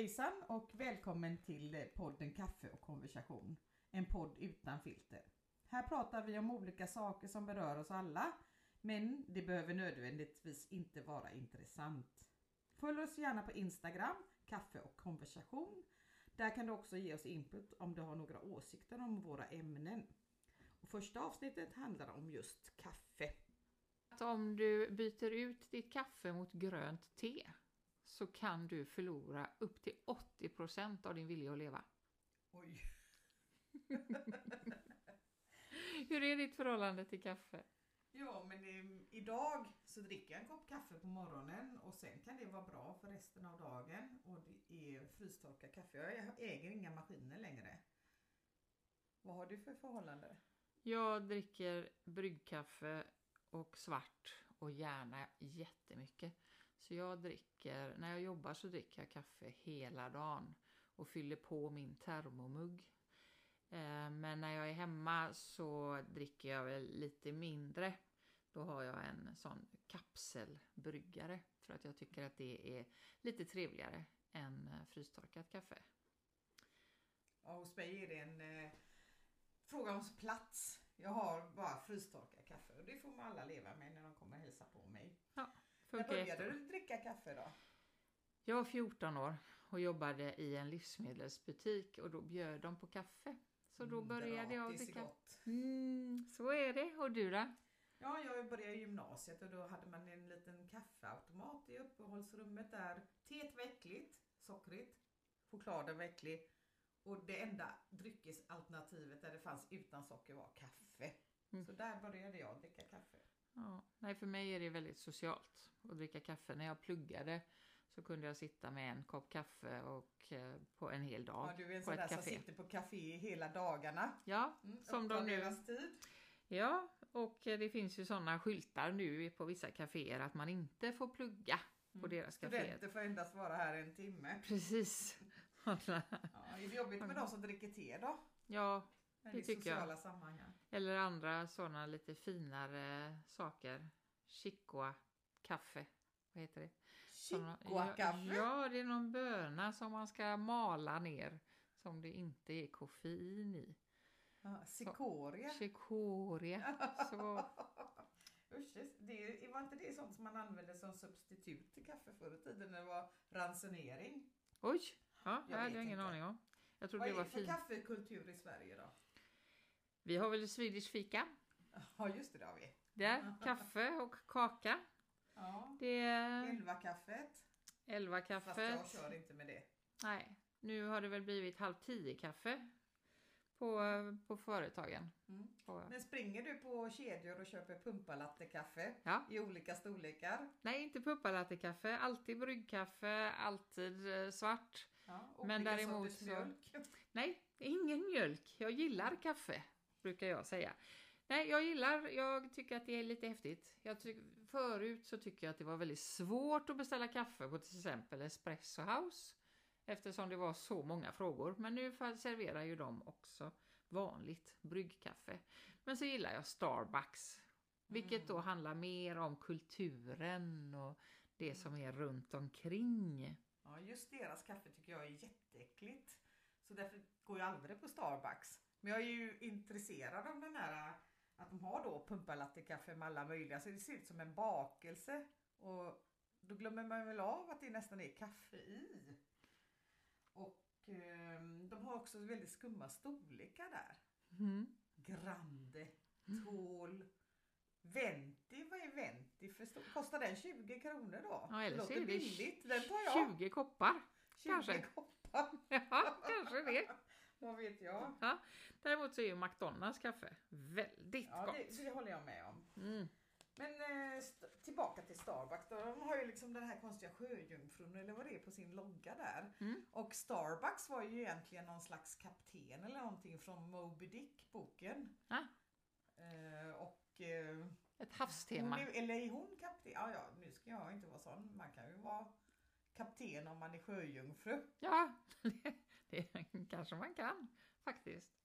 Hejsan och välkommen till podden Kaffe och konversation. En podd utan filter. Här pratar vi om olika saker som berör oss alla, men det behöver nödvändigtvis inte vara intressant. Följ oss gärna på Instagram, kaffe och konversation. Där kan du också ge oss input om du har några åsikter om våra ämnen. Och första avsnittet handlar om just kaffe. Om du byter ut ditt kaffe mot grönt te så kan du förlora upp till 80% av din vilja att leva. Oj. Hur är ditt förhållande till kaffe? Ja, men eh, idag så dricker jag en kopp kaffe på morgonen och sen kan det vara bra för resten av dagen. Och det är frystorkat kaffe. Jag äger inga maskiner längre. Vad har du för förhållande? Jag dricker bryggkaffe och svart och gärna jättemycket. Så jag dricker, när jag jobbar så dricker jag kaffe hela dagen och fyller på min termomugg. Eh, men när jag är hemma så dricker jag väl lite mindre. Då har jag en sån kapselbryggare för att jag tycker att det är lite trevligare än eh, frystorkat kaffe. Ja, hos mig är det en eh, fråga om plats. Jag har bara frystorkat kaffe och det får man alla leva med när de kommer hälsa på mig. Ja, När började du dricka kaffe då? Jag var 14 år och jobbade i en livsmedelsbutik och då bjöd de på kaffe. Så då Mm, började jag dricka. gott. Mm, så är det. Och du då? Ja, jag började i gymnasiet och då hade man en liten kaffeautomat i uppehållsrummet där. Teet var äckligt, sockrigt, chokladen var äcklig och det enda dryckesalternativet där det fanns utan socker var kaffe. Mm. Så där började jag dricka kaffe. Ja, nej, för mig är det väldigt socialt att dricka kaffe. När jag pluggade så kunde jag sitta med en kopp kaffe och eh, på en hel dag Ja, du är en sån där som sitter på café hela dagarna. Ja, Mm, som de nu. tid. Ja, och eh, det finns ju sådana skyltar nu på vissa kaféer att man inte får plugga på deras kaféer. Studenter får endast vara här en timme. Precis. Ja, är det jobbigt med de som dricker te då? ja, Det tycker jag. sammanhang. eller andra sådana lite finare saker. Chicoa kaffe. Vad heter det? Såna- Chicoa-kaffe? Ja, det är någon böna som man ska mala ner som det inte är koffein i. Ja, Cikoria. Chicoria. Så, Usch, det, var inte det sånt som man använde som substitut till kaffe förr i tiden när det var ransonering? oj! Ja, Jag hade jag ingen aning om. Jag trodde Vad det är var det för fint. kaffekultur i Sverige då? Vi har väl Swedish fika. Ja just det, det har vi. Där, kaffe och kaka. Ja. Det är Elva kaffet. elva Fast jag kör inte med det. Nej, nu har det väl blivit halv tio kaffe på, på företagen. Mm. På, Men springer du på kedjor och köper pumpalattekaffe ja. i olika storlekar? Nej, inte puppalattekaffe. Alltid bryggkaffe, alltid eh, svart. Ja, Men däremot så- mjölk. Nej, ingen mjölk. Jag gillar kaffe, brukar jag säga. Nej, jag gillar, jag tycker att det är lite häftigt. Jag tyck, förut så tycker jag att det var väldigt svårt att beställa kaffe på till exempel Espresso House. Eftersom det var så många frågor. Men nu serverar ju de också vanligt bryggkaffe. Men så gillar jag Starbucks. Vilket då handlar mer om kulturen och det som är runt omkring. Ja, just deras kaffe tycker jag är jätteäckligt. Så därför går jag aldrig på Starbucks. Men jag är ju intresserad av den här att de har då pumpalattekaffe med alla möjliga. Så det ser ut som en bakelse. Och då glömmer man väl av att det nästan är kaffe i. Och ehm, de har också väldigt skumma storlekar där. Mm. Grande, tål, Venti, vad är Venti för stor? Kostar den 20 kronor då? Ja, eller låter är det billigt, den tar jag. 20 koppar. 20 kanske. koppar. Ja. Vad vet jag? Ja. Däremot så är ju McDonalds kaffe väldigt Ja, gott. det, det håller jag med om. Mm. Men eh, tillbaka till Starbucks då. De har ju liksom den här konstiga sjöjungfrun eller vad det är på sin logga där. Mm. Och Starbucks var ju egentligen någon slags kapten eller någonting från Moby Dick boken. Ja, Eh, och eh, ett hon havstema. är, eller är hon kapten? Ja, ja, nu ska jag inte vara sån. Man kan ju vara kapten om man är sjöjungfru. Ja, kanske man kan faktiskt.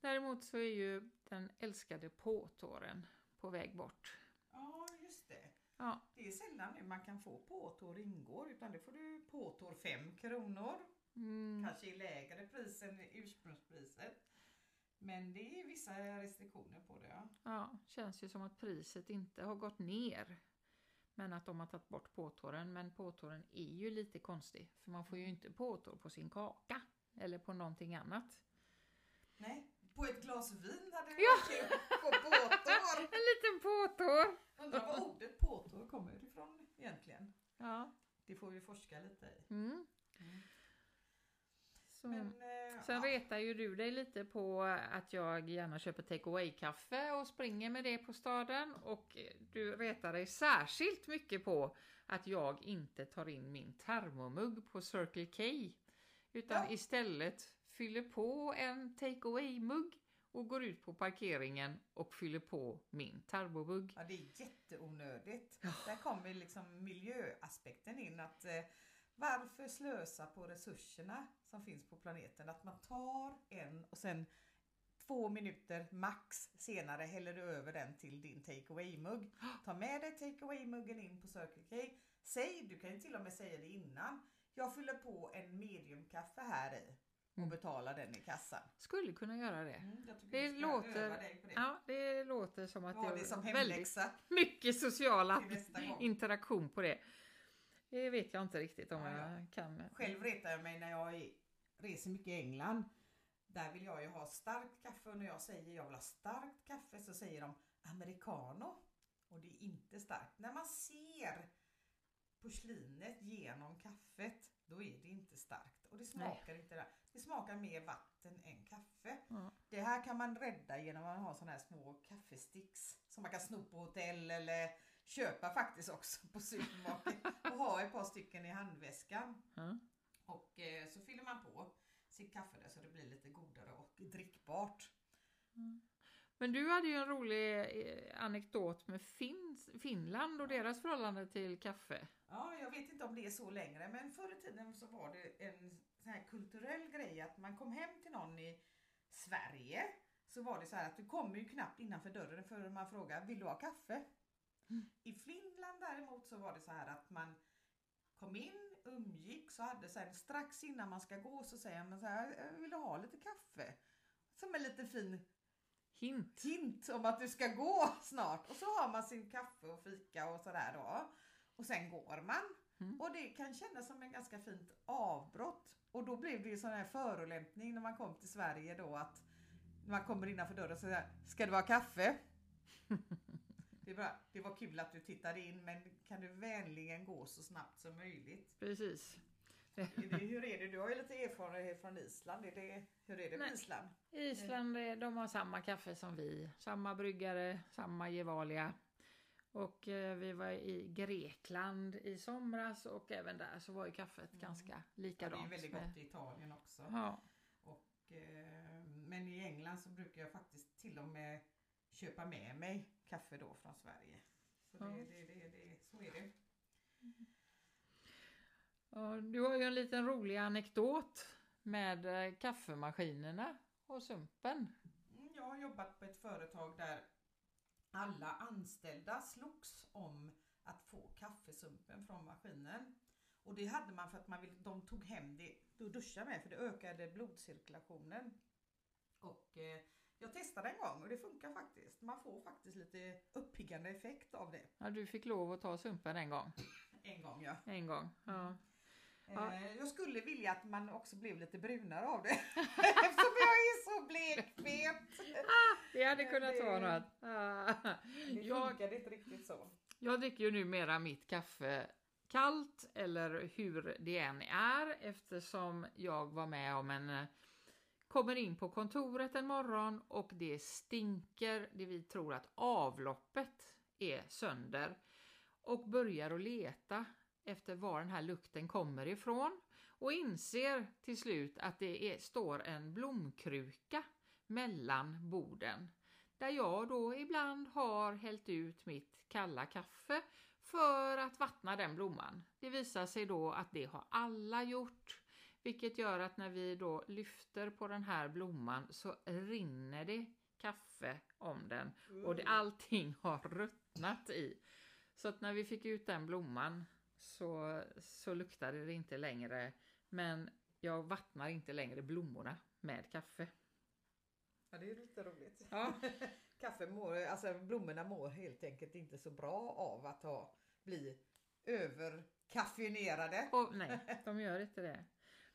Däremot så är ju den älskade påtåren på väg bort. Ja, just det. Ja. Det är sällan nu man kan få påtår ingår utan det får du påtår 5 kronor. Mm. Kanske i lägre pris än ursprungspriset. Men det är vissa restriktioner på det. Ja. Ja, känns ju som att priset inte har gått ner. Men att de har tagit bort påtåren. Men påtåren är ju lite konstig. För man får ju inte påtår på sin kaka. Eller på någonting annat. Nej, på ett glas vin hade det Ja. kul. På påtår. En liten påtår! Undrar var ordet påtår kommer ifrån egentligen. Ja. Det får vi forska lite i. Mm. Mm. Så. Men, eh, Sen ja. retar ju du dig lite på att jag gärna köper take away kaffe och springer med det på staden. Och du retar dig särskilt mycket på att jag inte tar in min termomugg på Circle K. Utan Ja. istället fyller på en take away mugg och går ut på parkeringen och fyller på min termomugg. Ja, det är jätteonödigt. Där kommer liksom miljöaspekten in. att eh, Varför slösa på resurserna som finns på planeten? Att man tar en och sen två minuter max senare häller du över den till din take away-mugg. Ta med dig take away-muggen in på Circle K. Säg, du kan ju till och med säga det innan. Jag fyller på en mediumkaffe här i och Mm. betalar den i kassan. Skulle kunna göra det. Mm, Det låter- det. Ja, det låter som att det som väldigt mycket gång. interaktion på det. Det vet jag inte riktigt om Ja, ja. jag kan. Själv retar jag mig när jag reser mycket i England. Där vill jag ju ha starkt kaffe och när jag säger jag vill ha starkt kaffe så säger de americano. Och det är inte starkt. När man ser porslinet genom kaffet då är det inte starkt. Och det smakar inte där. Det smakar mer vatten än kaffe. Ja. Det här kan man rädda genom att ha sådana här små kaffesticks som man kan sno på hotell eller köpa faktiskt också på supermarket och ha ett par stycken i handväskan. Ja. Och eh, så fyller man på sitt kaffe där så det blir lite godare och drickbart. Men du hade ju en rolig eh, anekdot med Fins, Finland och deras förhållande till kaffe. Ja, jag vet inte om det är så längre men förr i tiden så var det en sån här kulturell grej att man kom hem till någon i Sverige så var det så här att du kommer ju knappt innanför dörren förrän man frågar vill du ha kaffe? Mm. I Finland däremot så var det så här att man kom in, umgicks och hade sen strax innan man ska gå så säger man så här, "Eh, vill du ha lite kaffe? Som en liten fin Hint. hint om att du ska gå snart. Och så har man sin kaffe och fika och sådär då. Och sen går man. Mm. Och det kan kännas som en ganska fint avbrott. Och då blev det ju sån här förolämpning när man kom till Sverige då att när man kommer innanför dörren så säger ska det vara kaffe? Det, bara, det var kul att du tittade in men kan du vänligen gå så snabbt som möjligt? Precis. Hur är det? Du har ju lite erfarenhet från Island. Är det, hur är det med Nej. Island? Island, eh, de har samma kaffe som vi. Samma bryggare, samma Gevalia. Och eh, vi var i Grekland i somras och även där så var ju kaffet Mm. ganska Ja, det likadant. är väldigt gott i Italien också. Ja, Och, eh, men i England så brukar jag faktiskt till och med köpa med mig kaffe då från Sverige. Så, Ja. det, det, det, det, så är det. Ja, du har ju en liten rolig anekdot med eh, kaffemaskinerna och sumpen. Mm, Jag har jobbat på ett företag där alla anställda slogs om att få kaffesumpen från maskinen. Och det hade man för att man vill, de tog hem det att duscha med för det ökade blodcirkulationen. Och eh, jag testade en gång och det funkar faktiskt. Man får faktiskt lite uppiggande effekt av det. Ja, du fick lov att ta sumpen en gång. En gång ja. En gång. Ja. Ja. Eh, Jag skulle vilja att man också blev lite brunare av det. Eftersom jag är så blekfet. Det hade kunnat det- vara något. Ja. Det Jag, funkade inte riktigt så. jag dricker ju numera mitt kaffe kallt eller hur det än är eftersom jag var med om en eh, kommer in på kontoret en morgon och det stinker, det vi tror att avloppet är sönder. Och börjar att leta efter var den här lukten kommer ifrån. Och inser till slut att det är, står en blomkruka mellan borden. Där jag då ibland har hällt ut mitt kalla kaffe för att vattna den blomman. Det visar sig då att det har alla gjort, vilket gör att när vi då lyfter på den här blomman så rinner det kaffe om den och det, allting har ruttnat i. Så att när vi fick ut den blomman så, så luktade det inte längre. Men jag vattnar inte längre blommorna med kaffe. Ja, det är lite roligt. Ja. Kaffe mår, alltså blommorna mår helt enkelt inte så bra av att ha, bli överkaffeinerade. Och, nej, de gör inte det.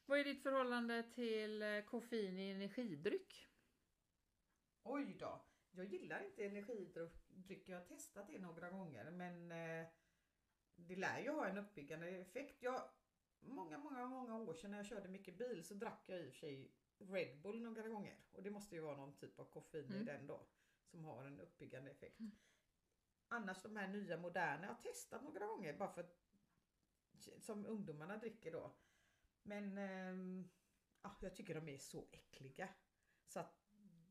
Vad är ditt förhållande till eh, koffein i energidryck? Oj då. Jag gillar inte energidryck. Jag har testat det några gånger men eh, det lär ju ha en uppbyggande effekt. Jag, många, många, många år sedan när jag körde mycket bil så drack jag i och för sig Red Bull några gånger och det måste ju vara någon typ av koffein i Mm. den då som har en uppbyggande effekt. Mm. Annars de här nya moderna, jag har testat några gånger bara för att som ungdomarna dricker då. Men ehm, ja, jag tycker de är så äckliga så att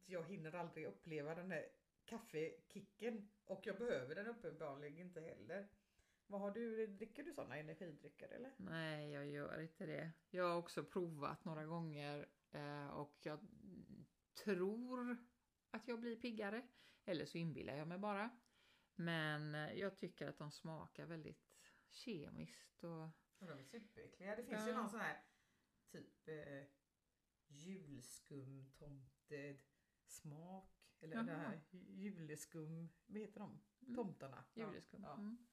jag hinner aldrig uppleva den här kaffekicken och jag behöver den uppenbarligen inte heller. Vad har du, dricker du sådana energidrycker eller? Nej, jag gör inte det. Jag har också provat några gånger eh, och jag tror att jag blir piggare. Eller så inbillar jag mig bara. Men eh, jag tycker att de smakar väldigt kemiskt och de är superäckliga. Det finns ju Ja. någon sån här typ eh, julskumtomte smak eller det Jaha. här juleskum, vad heter de? Mm. Tomtarna. Juleskum. Ja. Mm.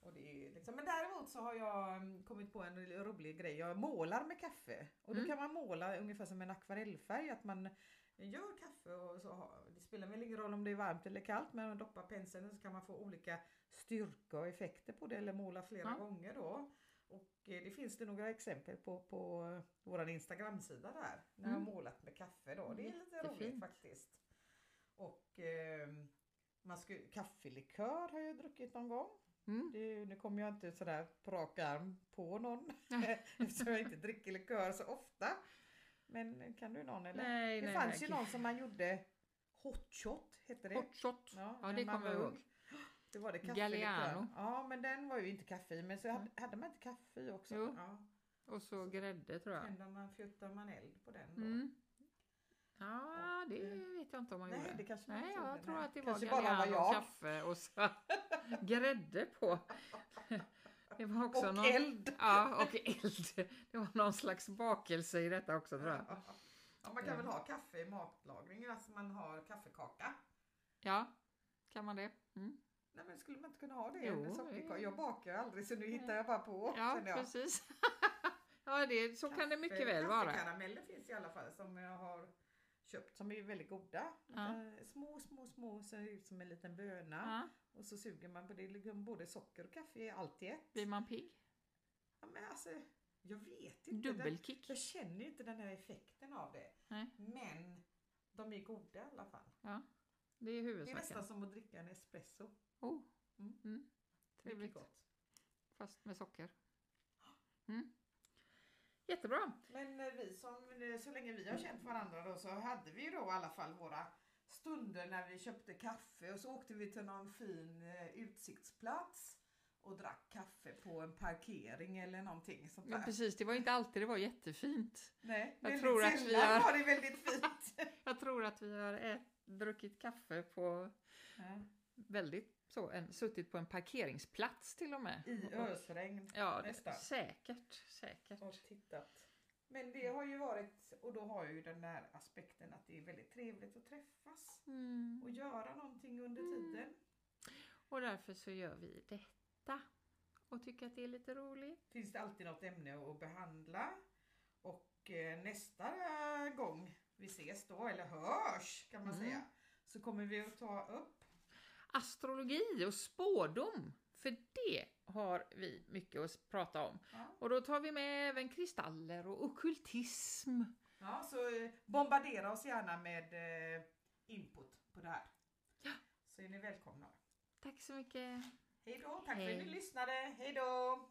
Och det är liksom, men däremot så har jag mm, kommit på en rolig grej. Jag målar med kaffe och då Mm. kan man måla ungefär som en akvarellfärg. Att man gör kaffe och så har, det spelar väl ingen roll om det är varmt eller kallt men man doppar penseln så kan man få olika styrka och effekter på det eller måla flera Ja. gånger då. Och eh, det finns det några exempel på på våran Instagramsida där. När jag Mm. målat med kaffe då. Det är lite Jättefint. roligt faktiskt. Och eh, man skulle, kaffelikör har jag druckit någon gång. Mm. Det, nu kommer jag inte sådär på rak arm på någon eftersom jag inte dricker likör så ofta. Men kan du någon eller? Nej, det nej, fanns nej. ju någon som man gjorde hot shot hette det. Hot shot. Ja, Ja, det kommer jag ihåg. Det var det Galliano. Ja men den var ju inte kaffe i men så hade, hade man inte kaffe i också. Jo. Ja. Och så grädde tror jag. Tänder man, fjuttar man eld på den då? Mm. Ja, Och, det eh, vet jag inte om man Nej gjorde. det kanske man Nej, jag gjorde, tror nej. att det Kanske var var Galliano, jag. kaffe och så grädde på. Det var också Och någon... eld! Ja, och eld. Det var någon slags bakelse i detta också tror jag. Ja, man kan väl ha kaffe i matlagningen, alltså man har kaffekaka. Ja, kan man det? Mm. Nej men skulle man inte kunna ha det Jo, med Jag bakar aldrig så nu hittar jag bara på. Ja, jag. precis. ja, det, så kan det mycket Kaffe- väl vara. Kaffekarameller finns i alla fall som jag har köpt som är väldigt goda. Ja. Eh, Små, små, små ser ut som en liten böna. Ja, Och så suger man på det. liksom Både socker och kaffe i allt i ett. blir man pigg? Ja, men alltså, jag vet inte. Den, Dubbelkick? jag känner inte den här effekten av det. Nej. Men de är goda i alla fall. Ja, det är Det är huvudsaken. nästan som att dricka en espresso. Oh. Mm. Mm. Trevligt. gott. Fast med socker. Mm. Jättebra. Men eh, vi som, eh, så länge vi har känt varandra då så hade vi ju då i alla fall våra stunder när vi köpte kaffe och så åkte vi till någon fin eh, utsiktsplats och drack kaffe på en parkering eller någonting sånt Ja, där. precis, det var inte alltid det var jättefint. Nej, Jag tror att vi har- var det väldigt fint. Jag tror att vi har ät, druckit kaffe på Ja. Väldigt så, en, suttit på en parkeringsplats till och med. I ösregn Ja, det, nästan. säkert, säkert. och tittat. Men det har ju varit, och då har ju den där aspekten att det är väldigt trevligt att träffas Mm. och göra någonting under Mm. tiden. Och därför så gör vi detta och tycker att det är lite roligt. finns det alltid något ämne att behandla. Och eh, nästa gång vi ses då, eller hörs kan man Mm. säga, så kommer vi att ta upp Astrologi och spådom, för det har vi mycket att prata om. Ja. Och då tar vi med även kristaller och ockultism. Ja, så eh, bombardera oss gärna med eh, input på det här. Ja. Så är ni välkomna. Tack så mycket. Hej då, tack för Hej. att ni lyssnade. Hej då!